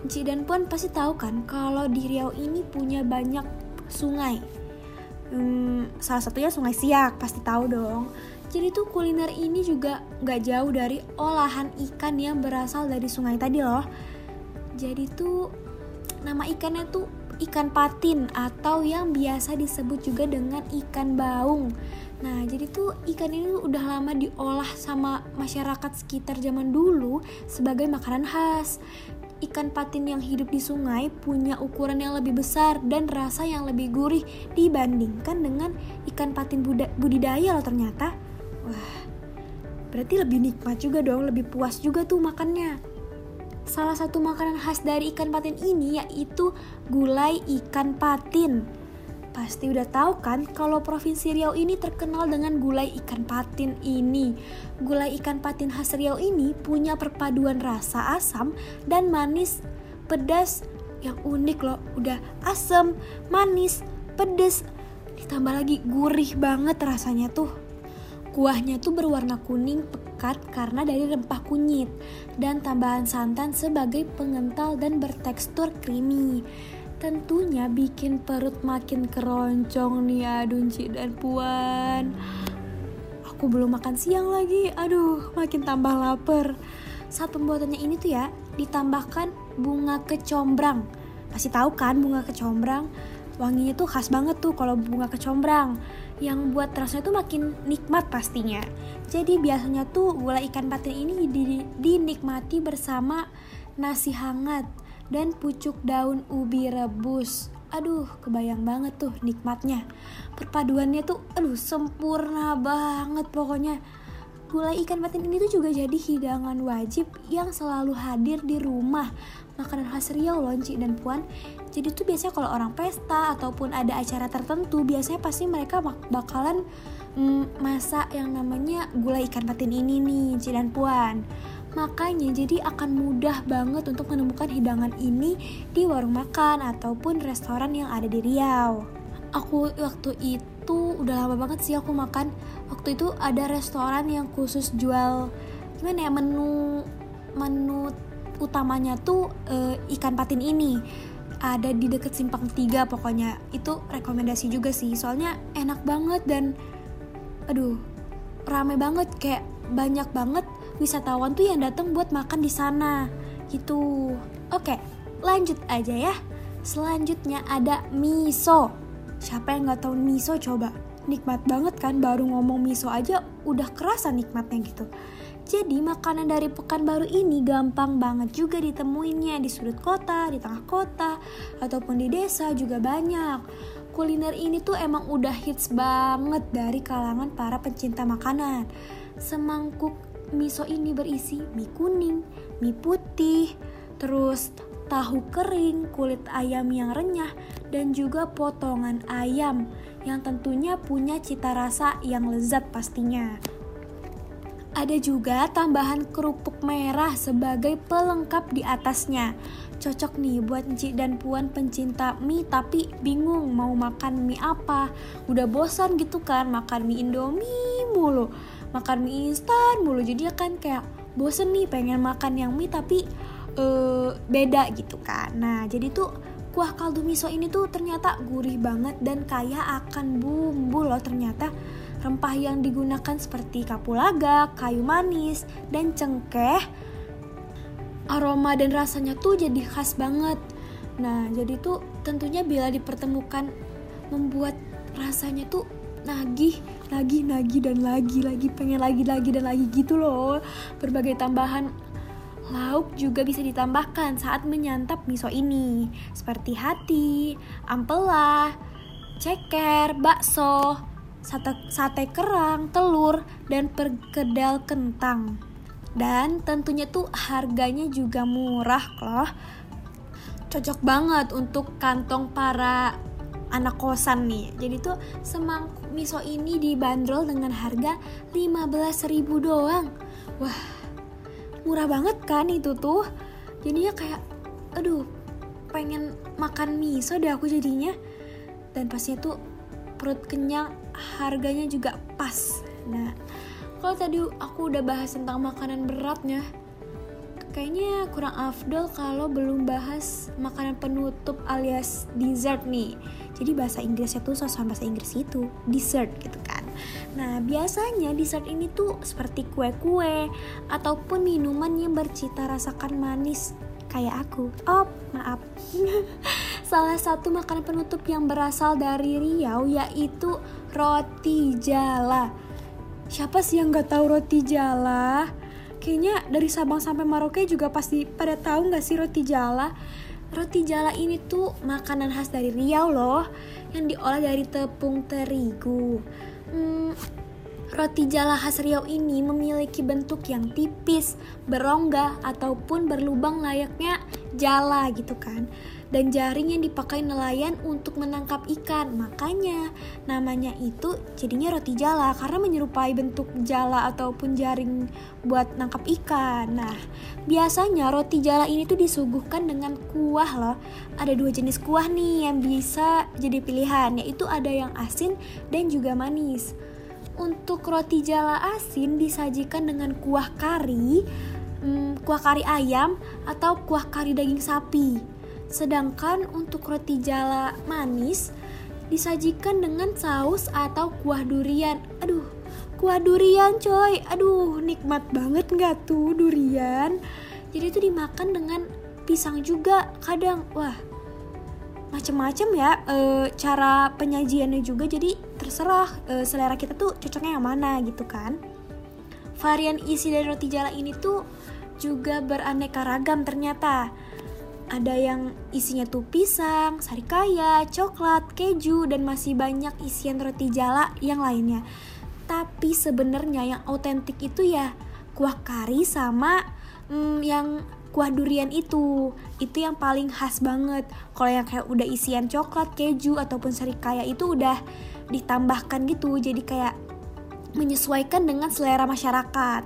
Ci dan Puan pasti tahu kan kalau di Riau ini punya banyak sungai. Hmm, salah satunya Sungai Siak pasti tahu dong. Jadi tuh kuliner ini juga nggak jauh dari olahan ikan yang berasal dari sungai tadi loh. Jadi tuh nama ikannya tuh ikan patin atau yang biasa disebut juga dengan ikan baung. Nah, jadi tuh ikan ini udah lama diolah sama masyarakat sekitar zaman dulu sebagai makanan khas. Ikan patin yang hidup di sungai punya ukuran yang lebih besar dan rasa yang lebih gurih dibandingkan dengan ikan patin budidaya loh ternyata. Wah, berarti lebih nikmat juga dong, lebih puas juga tuh makannya. Salah satu makanan khas dari ikan patin ini yaitu gulai ikan patin. Pasti udah tahu kan kalau Provinsi Riau ini terkenal dengan gulai ikan patin ini. Gulai ikan patin khas Riau ini punya perpaduan rasa asam dan manis, pedas yang unik loh. Udah asam, manis, pedas, ditambah lagi gurih banget rasanya tuh. Kuahnya tuh berwarna kuning pekat karena dari rempah kunyit dan tambahan santan sebagai pengental dan bertekstur creamy. Tentunya bikin perut makin keroncong nih aduh Ci dan Puan. Aku belum makan siang lagi, aduh makin tambah lapar. Saat pembuatannya ini tuh ya ditambahkan bunga kecombrang. Pasti tahu kan bunga kecombrang? Wanginya tuh khas banget tuh kalau bunga kecombrang yang buat rasanya tuh makin nikmat pastinya. Jadi biasanya tuh gulai ikan patin ini di- dinikmati bersama nasi hangat dan pucuk daun ubi rebus. Aduh, kebayang banget tuh nikmatnya. Perpaduannya tuh aduh sempurna banget pokoknya. Gulai ikan patin ini tuh juga jadi hidangan wajib yang selalu hadir di rumah makanan khas Riau loh Ci dan Puan jadi tuh biasanya kalau orang pesta ataupun ada acara tertentu biasanya pasti mereka bak- bakalan mm, masak yang namanya gulai ikan patin ini nih Ci dan Puan makanya jadi akan mudah banget untuk menemukan hidangan ini di warung makan ataupun restoran yang ada di Riau. Aku waktu itu udah lama banget sih aku makan. Waktu itu ada restoran yang khusus jual gimana ya menu menu utamanya tuh eh, ikan patin ini ada di deket simpang 3 pokoknya. Itu rekomendasi juga sih soalnya enak banget dan aduh rame banget. Kayak banyak banget wisatawan tuh yang datang buat makan di sana gitu. Oke lanjut aja ya. Selanjutnya ada miso. Siapa yang nggak tahu miso coba. Nikmat banget kan baru ngomong miso aja udah kerasa nikmatnya gitu jadi makanan dari Pekanbaru ini gampang banget juga ditemuinnya di sudut kota, di tengah kota, ataupun di desa juga banyak. Kuliner ini tuh emang udah hits banget dari kalangan para pencinta makanan. Semangkuk miso ini berisi mie kuning, mie putih, terus tahu kering, kulit ayam yang renyah, dan juga potongan ayam yang tentunya punya cita rasa yang lezat pastinya. Ada juga tambahan kerupuk merah sebagai pelengkap di atasnya. Cocok nih buat Ci dan Puan pencinta mie tapi bingung mau makan mie apa. Udah bosan gitu kan makan mie Indomie mulu. Makan mie instan mulu. Jadi kan kayak bosen nih pengen makan yang mie tapi eh, beda gitu kan. Nah, jadi tuh kuah kaldu miso ini tuh ternyata gurih banget dan kaya akan bumbu loh ternyata. Rempah yang digunakan seperti kapulaga, kayu manis, dan cengkeh. Aroma dan rasanya tuh jadi khas banget. Nah, jadi tuh tentunya bila dipertemukan membuat rasanya tuh nagih lagi lagi dan lagi lagi pengen lagi lagi dan lagi gitu loh berbagai tambahan lauk juga bisa ditambahkan saat menyantap miso ini seperti hati ampela ceker bakso sate, sate kerang telur dan perkedel kentang. Dan tentunya tuh harganya juga murah loh. Cocok banget untuk kantong para anak kosan nih. Jadi tuh semangkuk miso ini dibanderol dengan harga 15.000 doang. Wah murah banget kan itu tuh? Jadinya kayak aduh pengen makan miso deh aku jadinya. Dan pastinya tuh perut kenyang harganya juga pas. Nah kalau tadi aku udah bahas tentang makanan beratnya kayaknya kurang afdol kalau belum bahas makanan penutup alias dessert nih. Jadi bahasa Inggrisnya tuh sosokan bahasa Inggris itu dessert gitu kan. Nah biasanya dessert ini tuh seperti kue-kue ataupun minuman yang bercita rasakan manis kayak aku. Oh maaf. (laughs) Salah satu makanan penutup yang berasal dari Riau yaitu roti jala. Siapa sih yang nggak tahu roti jala? Kayaknya dari Sabang sampai Merauke juga pasti pada tahu nggak sih roti jala? Roti jala ini tuh makanan khas dari Riau loh yang diolah dari tepung terigu. Hmm, roti jala khas Riau ini memiliki bentuk yang tipis berongga ataupun berlubang layaknya jala gitu kan dan jaring yang dipakai nelayan untuk menangkap ikan. Makanya namanya itu jadinya roti jala karena menyerupai bentuk jala ataupun jaring buat nangkap ikan. Nah, biasanya roti jala ini tuh disuguhkan dengan kuah loh. Ada dua jenis kuah nih yang bisa jadi pilihan, yaitu ada yang asin dan juga manis. Untuk roti jala asin disajikan dengan kuah kari, hmm, kuah kari ayam atau kuah kari daging sapi. Sedangkan untuk roti jala manis disajikan dengan saus atau kuah durian. Aduh, kuah durian coy. Aduh, nikmat banget nggak tuh durian. Jadi itu dimakan dengan pisang juga kadang. Wah, macem-macem ya e, cara penyajiannya juga jadi terserah e, selera kita tuh cocoknya yang mana gitu kan. Varian isi dari roti jala ini tuh juga beraneka ragam ternyata ada yang isinya tuh pisang, sarikaya, coklat, keju, dan masih banyak isian roti jala yang lainnya. Tapi sebenarnya yang autentik itu ya kuah kari sama hmm, yang kuah durian itu. Itu yang paling khas banget. Kalau yang kayak udah isian coklat, keju ataupun sarikaya itu udah ditambahkan gitu. Jadi kayak menyesuaikan dengan selera masyarakat.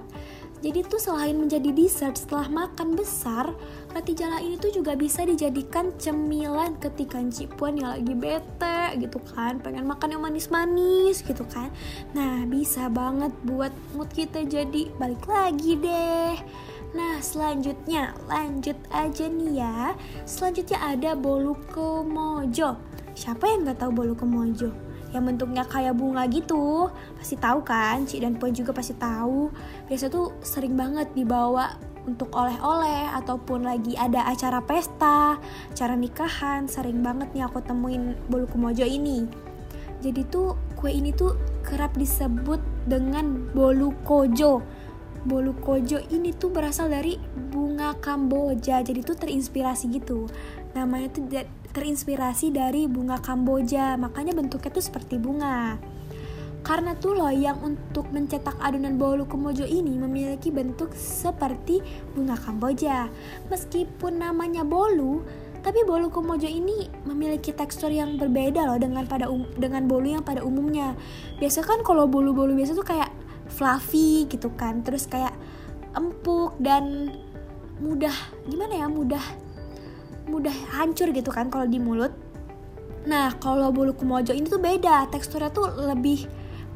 Jadi tuh selain menjadi dessert setelah makan besar, roti jala ini tuh juga bisa dijadikan cemilan ketika cipuan yang lagi bete gitu kan, pengen makan yang manis-manis gitu kan. Nah, bisa banget buat mood kita jadi balik lagi deh. Nah, selanjutnya lanjut aja nih ya. Selanjutnya ada bolu kemojo. Siapa yang nggak tahu bolu kemojo? yang bentuknya kayak bunga gitu pasti tahu kan Cik dan Puan juga pasti tahu biasa tuh sering banget dibawa untuk oleh-oleh ataupun lagi ada acara pesta acara nikahan sering banget nih aku temuin bolu kemojo ini. Jadi tuh kue ini tuh kerap disebut dengan bolu kojo. Bolu kojo ini tuh berasal dari bunga Kamboja jadi tuh terinspirasi gitu. Namanya tuh terinspirasi dari bunga Kamboja, makanya bentuknya tuh seperti bunga. Karena tuh loyang untuk mencetak adonan bolu kemojo ini memiliki bentuk seperti bunga Kamboja. Meskipun namanya bolu, tapi bolu kemojo ini memiliki tekstur yang berbeda loh dengan pada um, dengan bolu yang pada umumnya. Biasa kan kalau bolu-bolu biasa tuh kayak fluffy gitu kan, terus kayak empuk dan mudah gimana ya mudah mudah hancur gitu kan kalau di mulut. Nah, kalau bolu kumojo ini tuh beda, teksturnya tuh lebih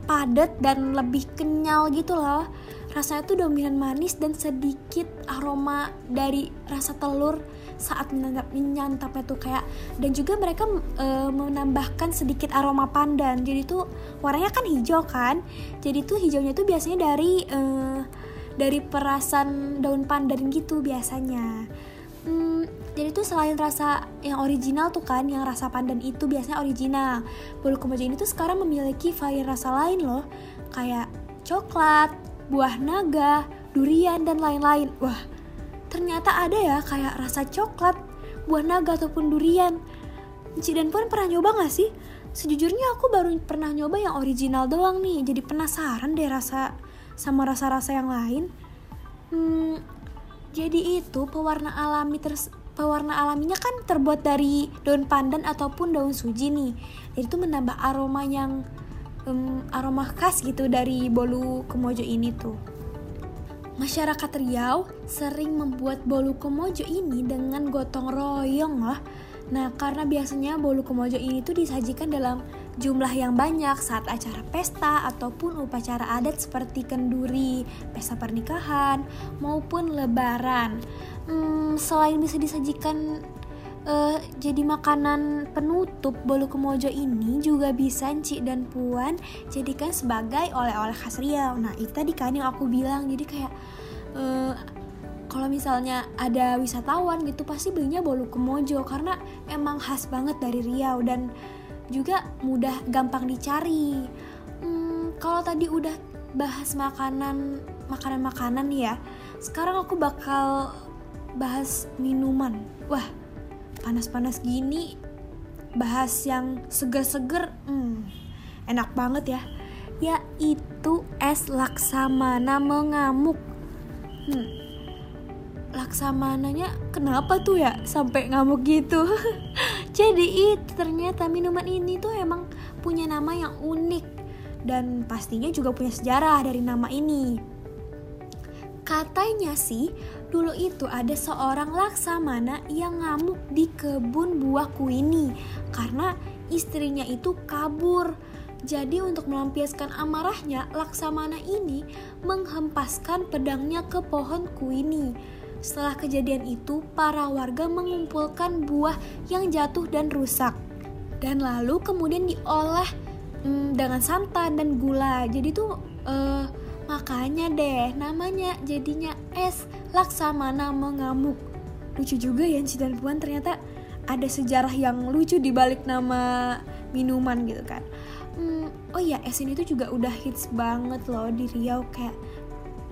padat dan lebih kenyal gitu loh. Rasanya tuh dominan manis dan sedikit aroma dari rasa telur saat menyantap menyantapnya tuh kayak dan juga mereka e, menambahkan sedikit aroma pandan. Jadi tuh warnanya kan hijau kan. Jadi tuh hijaunya tuh biasanya dari e, dari perasan daun pandan gitu biasanya Hmm, jadi tuh selain rasa yang original tuh kan, yang rasa pandan itu biasanya original. Bolu komojo ini tuh sekarang memiliki varian rasa lain loh, kayak coklat, buah naga, durian dan lain-lain. Wah, ternyata ada ya kayak rasa coklat, buah naga ataupun durian. Ci dan Puan pernah nyoba gak sih? Sejujurnya aku baru pernah nyoba yang original doang nih, jadi penasaran deh rasa sama rasa-rasa yang lain. Hmm, jadi itu pewarna alami terus pewarna alaminya kan terbuat dari daun pandan ataupun daun suji nih. Jadi itu menambah aroma yang em, aroma khas gitu dari bolu komojo ini tuh. Masyarakat Riau sering membuat bolu komojo ini dengan gotong royong lah. Nah, karena biasanya bolu komojo ini tuh disajikan dalam jumlah yang banyak saat acara pesta ataupun upacara adat seperti kenduri, pesta pernikahan, maupun lebaran. Hmm, selain bisa disajikan eh, jadi makanan penutup bolu komojo ini juga bisa Encik dan Puan jadikan sebagai oleh-oleh khas Riau. Nah, itu tadi kan yang aku bilang. Jadi kayak eh, kalau misalnya ada wisatawan gitu pasti belinya bolu komojo karena emang khas banget dari Riau dan juga mudah gampang dicari. Hmm, kalau tadi udah bahas makanan makanan-makanan nih ya, sekarang aku bakal bahas minuman. Wah, panas-panas gini bahas yang seger-seger, hmm, enak banget ya. Yaitu es laksamana mengamuk. Hmm, laksamananya kenapa tuh ya sampai ngamuk gitu? (laughs) Jadi itu ternyata minuman ini tuh emang punya nama yang unik dan pastinya juga punya sejarah dari nama ini. Katanya sih dulu itu ada seorang laksamana yang ngamuk di kebun buah kuini karena istrinya itu kabur. Jadi untuk melampiaskan amarahnya, Laksamana ini menghempaskan pedangnya ke pohon kuini. Setelah kejadian itu, para warga mengumpulkan buah yang jatuh dan rusak. Dan lalu kemudian diolah hmm, dengan santan dan gula. Jadi tuh eh, makanya deh namanya jadinya es laksamana mengamuk. Lucu juga ya Ci dan Puan ternyata ada sejarah yang lucu di balik nama minuman gitu kan. Hmm, oh iya es ini tuh juga udah hits banget loh di Riau kayak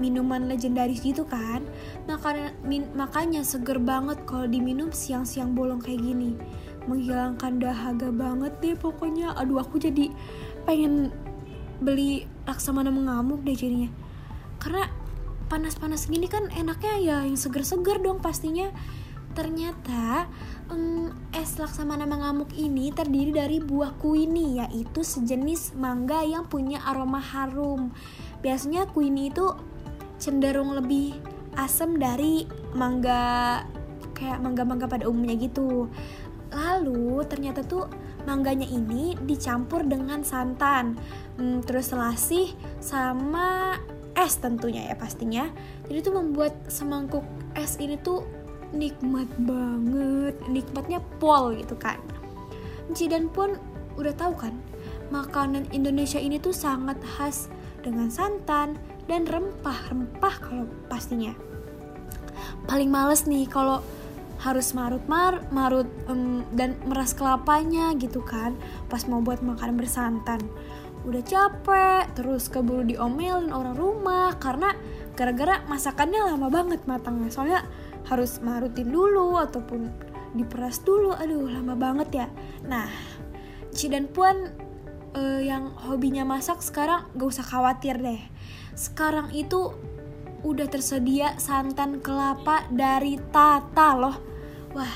minuman legendaris gitu kan? Makanya min, makanya seger banget kalau diminum siang-siang bolong kayak gini. Menghilangkan dahaga banget deh pokoknya. Aduh aku jadi pengen beli laksamana mengamuk deh jadinya. Karena panas-panas gini kan enaknya ya yang seger-seger dong pastinya. Ternyata um, es laksamana mengamuk ini terdiri dari buah kuini yaitu sejenis mangga yang punya aroma harum. Biasanya kuini itu cenderung lebih asam dari mangga kayak mangga-mangga pada umumnya gitu. Lalu ternyata tuh mangganya ini dicampur dengan santan, hmm, terus selasih sama es tentunya ya pastinya. Jadi tuh membuat semangkuk es ini tuh nikmat banget, nikmatnya pol gitu kan. Ci dan pun udah tahu kan, makanan Indonesia ini tuh sangat khas dengan santan dan rempah-rempah kalau pastinya. Paling males nih kalau harus marut mar marut em, dan meras kelapanya gitu kan pas mau buat makanan bersantan. Udah capek terus keburu diomelin orang rumah karena gara-gara masakannya lama banget matangnya. Soalnya harus marutin dulu ataupun diperas dulu. Aduh lama banget ya. Nah Ci dan Puan eh, yang hobinya masak sekarang gak usah khawatir deh sekarang itu udah tersedia santan kelapa dari Tata loh. Wah,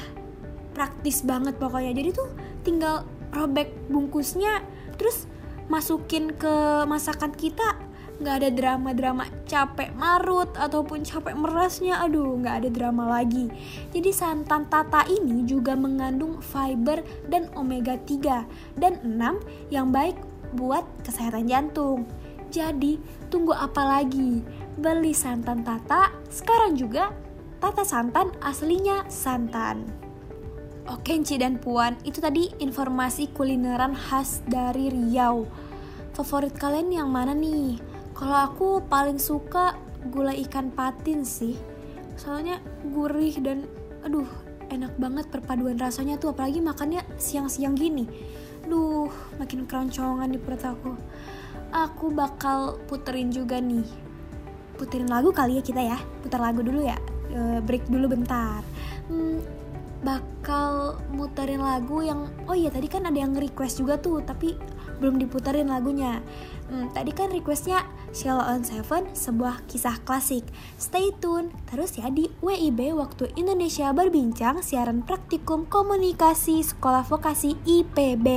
praktis banget pokoknya. Jadi tuh tinggal robek bungkusnya, terus masukin ke masakan kita. Nggak ada drama-drama capek marut ataupun capek merasnya. Aduh, nggak ada drama lagi. Jadi santan Tata ini juga mengandung fiber dan omega 3 dan 6 yang baik buat kesehatan jantung. Jadi, tunggu apa lagi? Beli santan Tata sekarang juga. Tata santan aslinya santan. Oke, Ci dan Puan, itu tadi informasi kulineran khas dari Riau. Favorit kalian yang mana nih? Kalau aku paling suka gulai ikan patin sih. Soalnya gurih dan Aduh, enak banget perpaduan rasanya tuh apalagi makannya siang-siang gini. Duh, makin keroncongan di perut aku. Aku bakal puterin juga nih. Puterin lagu kali ya kita ya. Putar lagu dulu ya. E, break dulu bentar. Hmm, bakal muterin lagu yang oh iya tadi kan ada yang request juga tuh tapi belum diputerin lagunya. Hmm, tadi kan requestnya Sheila on Seven sebuah kisah klasik. Stay tune terus ya di WIB waktu Indonesia berbincang siaran praktikum komunikasi sekolah vokasi IPB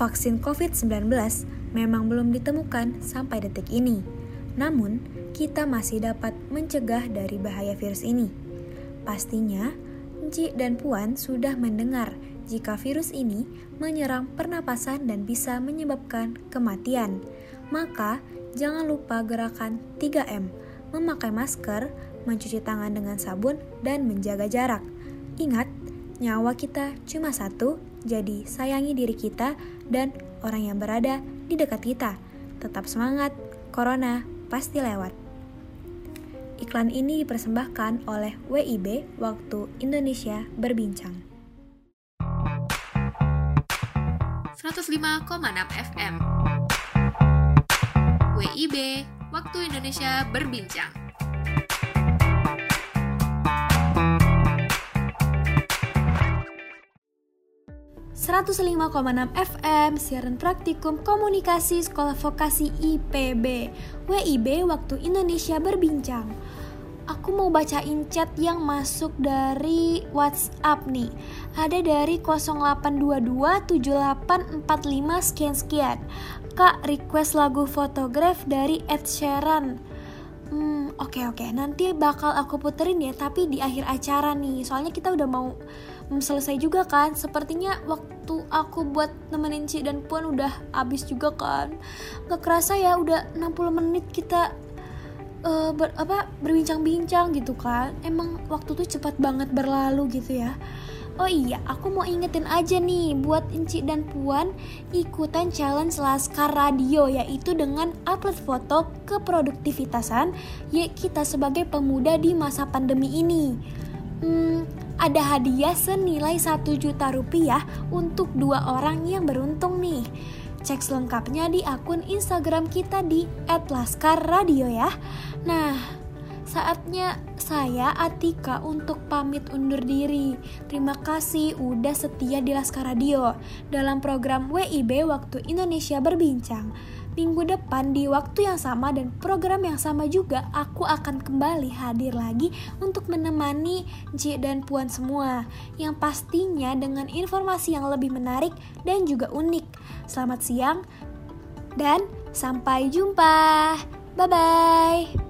Vaksin COVID-19 memang belum ditemukan sampai detik ini. Namun, kita masih dapat mencegah dari bahaya virus ini. Pastinya, Ji dan Puan sudah mendengar jika virus ini menyerang pernapasan dan bisa menyebabkan kematian. Maka, jangan lupa gerakan 3M, memakai masker, mencuci tangan dengan sabun, dan menjaga jarak. Ingat, nyawa kita cuma satu, jadi sayangi diri kita dan orang yang berada di dekat kita. Tetap semangat, Corona pasti lewat. Iklan ini dipersembahkan oleh WIB Waktu Indonesia Berbincang. 105,6 FM. WIB, Waktu Indonesia Berbincang. ...105,6 FM, siaran praktikum komunikasi sekolah vokasi IPB WIB Waktu Indonesia Berbincang. Aku mau bacain chat yang masuk dari WhatsApp nih. Ada dari 08227845 sekian-sekian Kak request lagu fotograf dari Ed Sheeran oke oke. Nanti bakal aku puterin ya, tapi di akhir acara nih. Soalnya kita udah mau mm, selesai juga kan. Sepertinya waktu aku buat nemenin Ci dan Puan udah habis juga kan. Gak kerasa ya udah 60 menit kita eh, ber, apa berbincang-bincang gitu kan. Emang waktu tuh cepat banget berlalu gitu ya. Oh iya, aku mau ingetin aja nih buat Inci dan Puan ikutan challenge Laskar Radio yaitu dengan upload foto keproduktivitasan ya kita sebagai pemuda di masa pandemi ini. Hmm, ada hadiah senilai 1 juta rupiah untuk dua orang yang beruntung nih. Cek selengkapnya di akun Instagram kita di @laskarradio ya. Nah, Saatnya saya Atika untuk pamit undur diri. Terima kasih udah setia di Laskar Radio dalam program WIB Waktu Indonesia Berbincang. Minggu depan di waktu yang sama dan program yang sama juga aku akan kembali hadir lagi untuk menemani Cik dan Puan semua yang pastinya dengan informasi yang lebih menarik dan juga unik. Selamat siang dan sampai jumpa. Bye bye.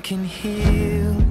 can heal.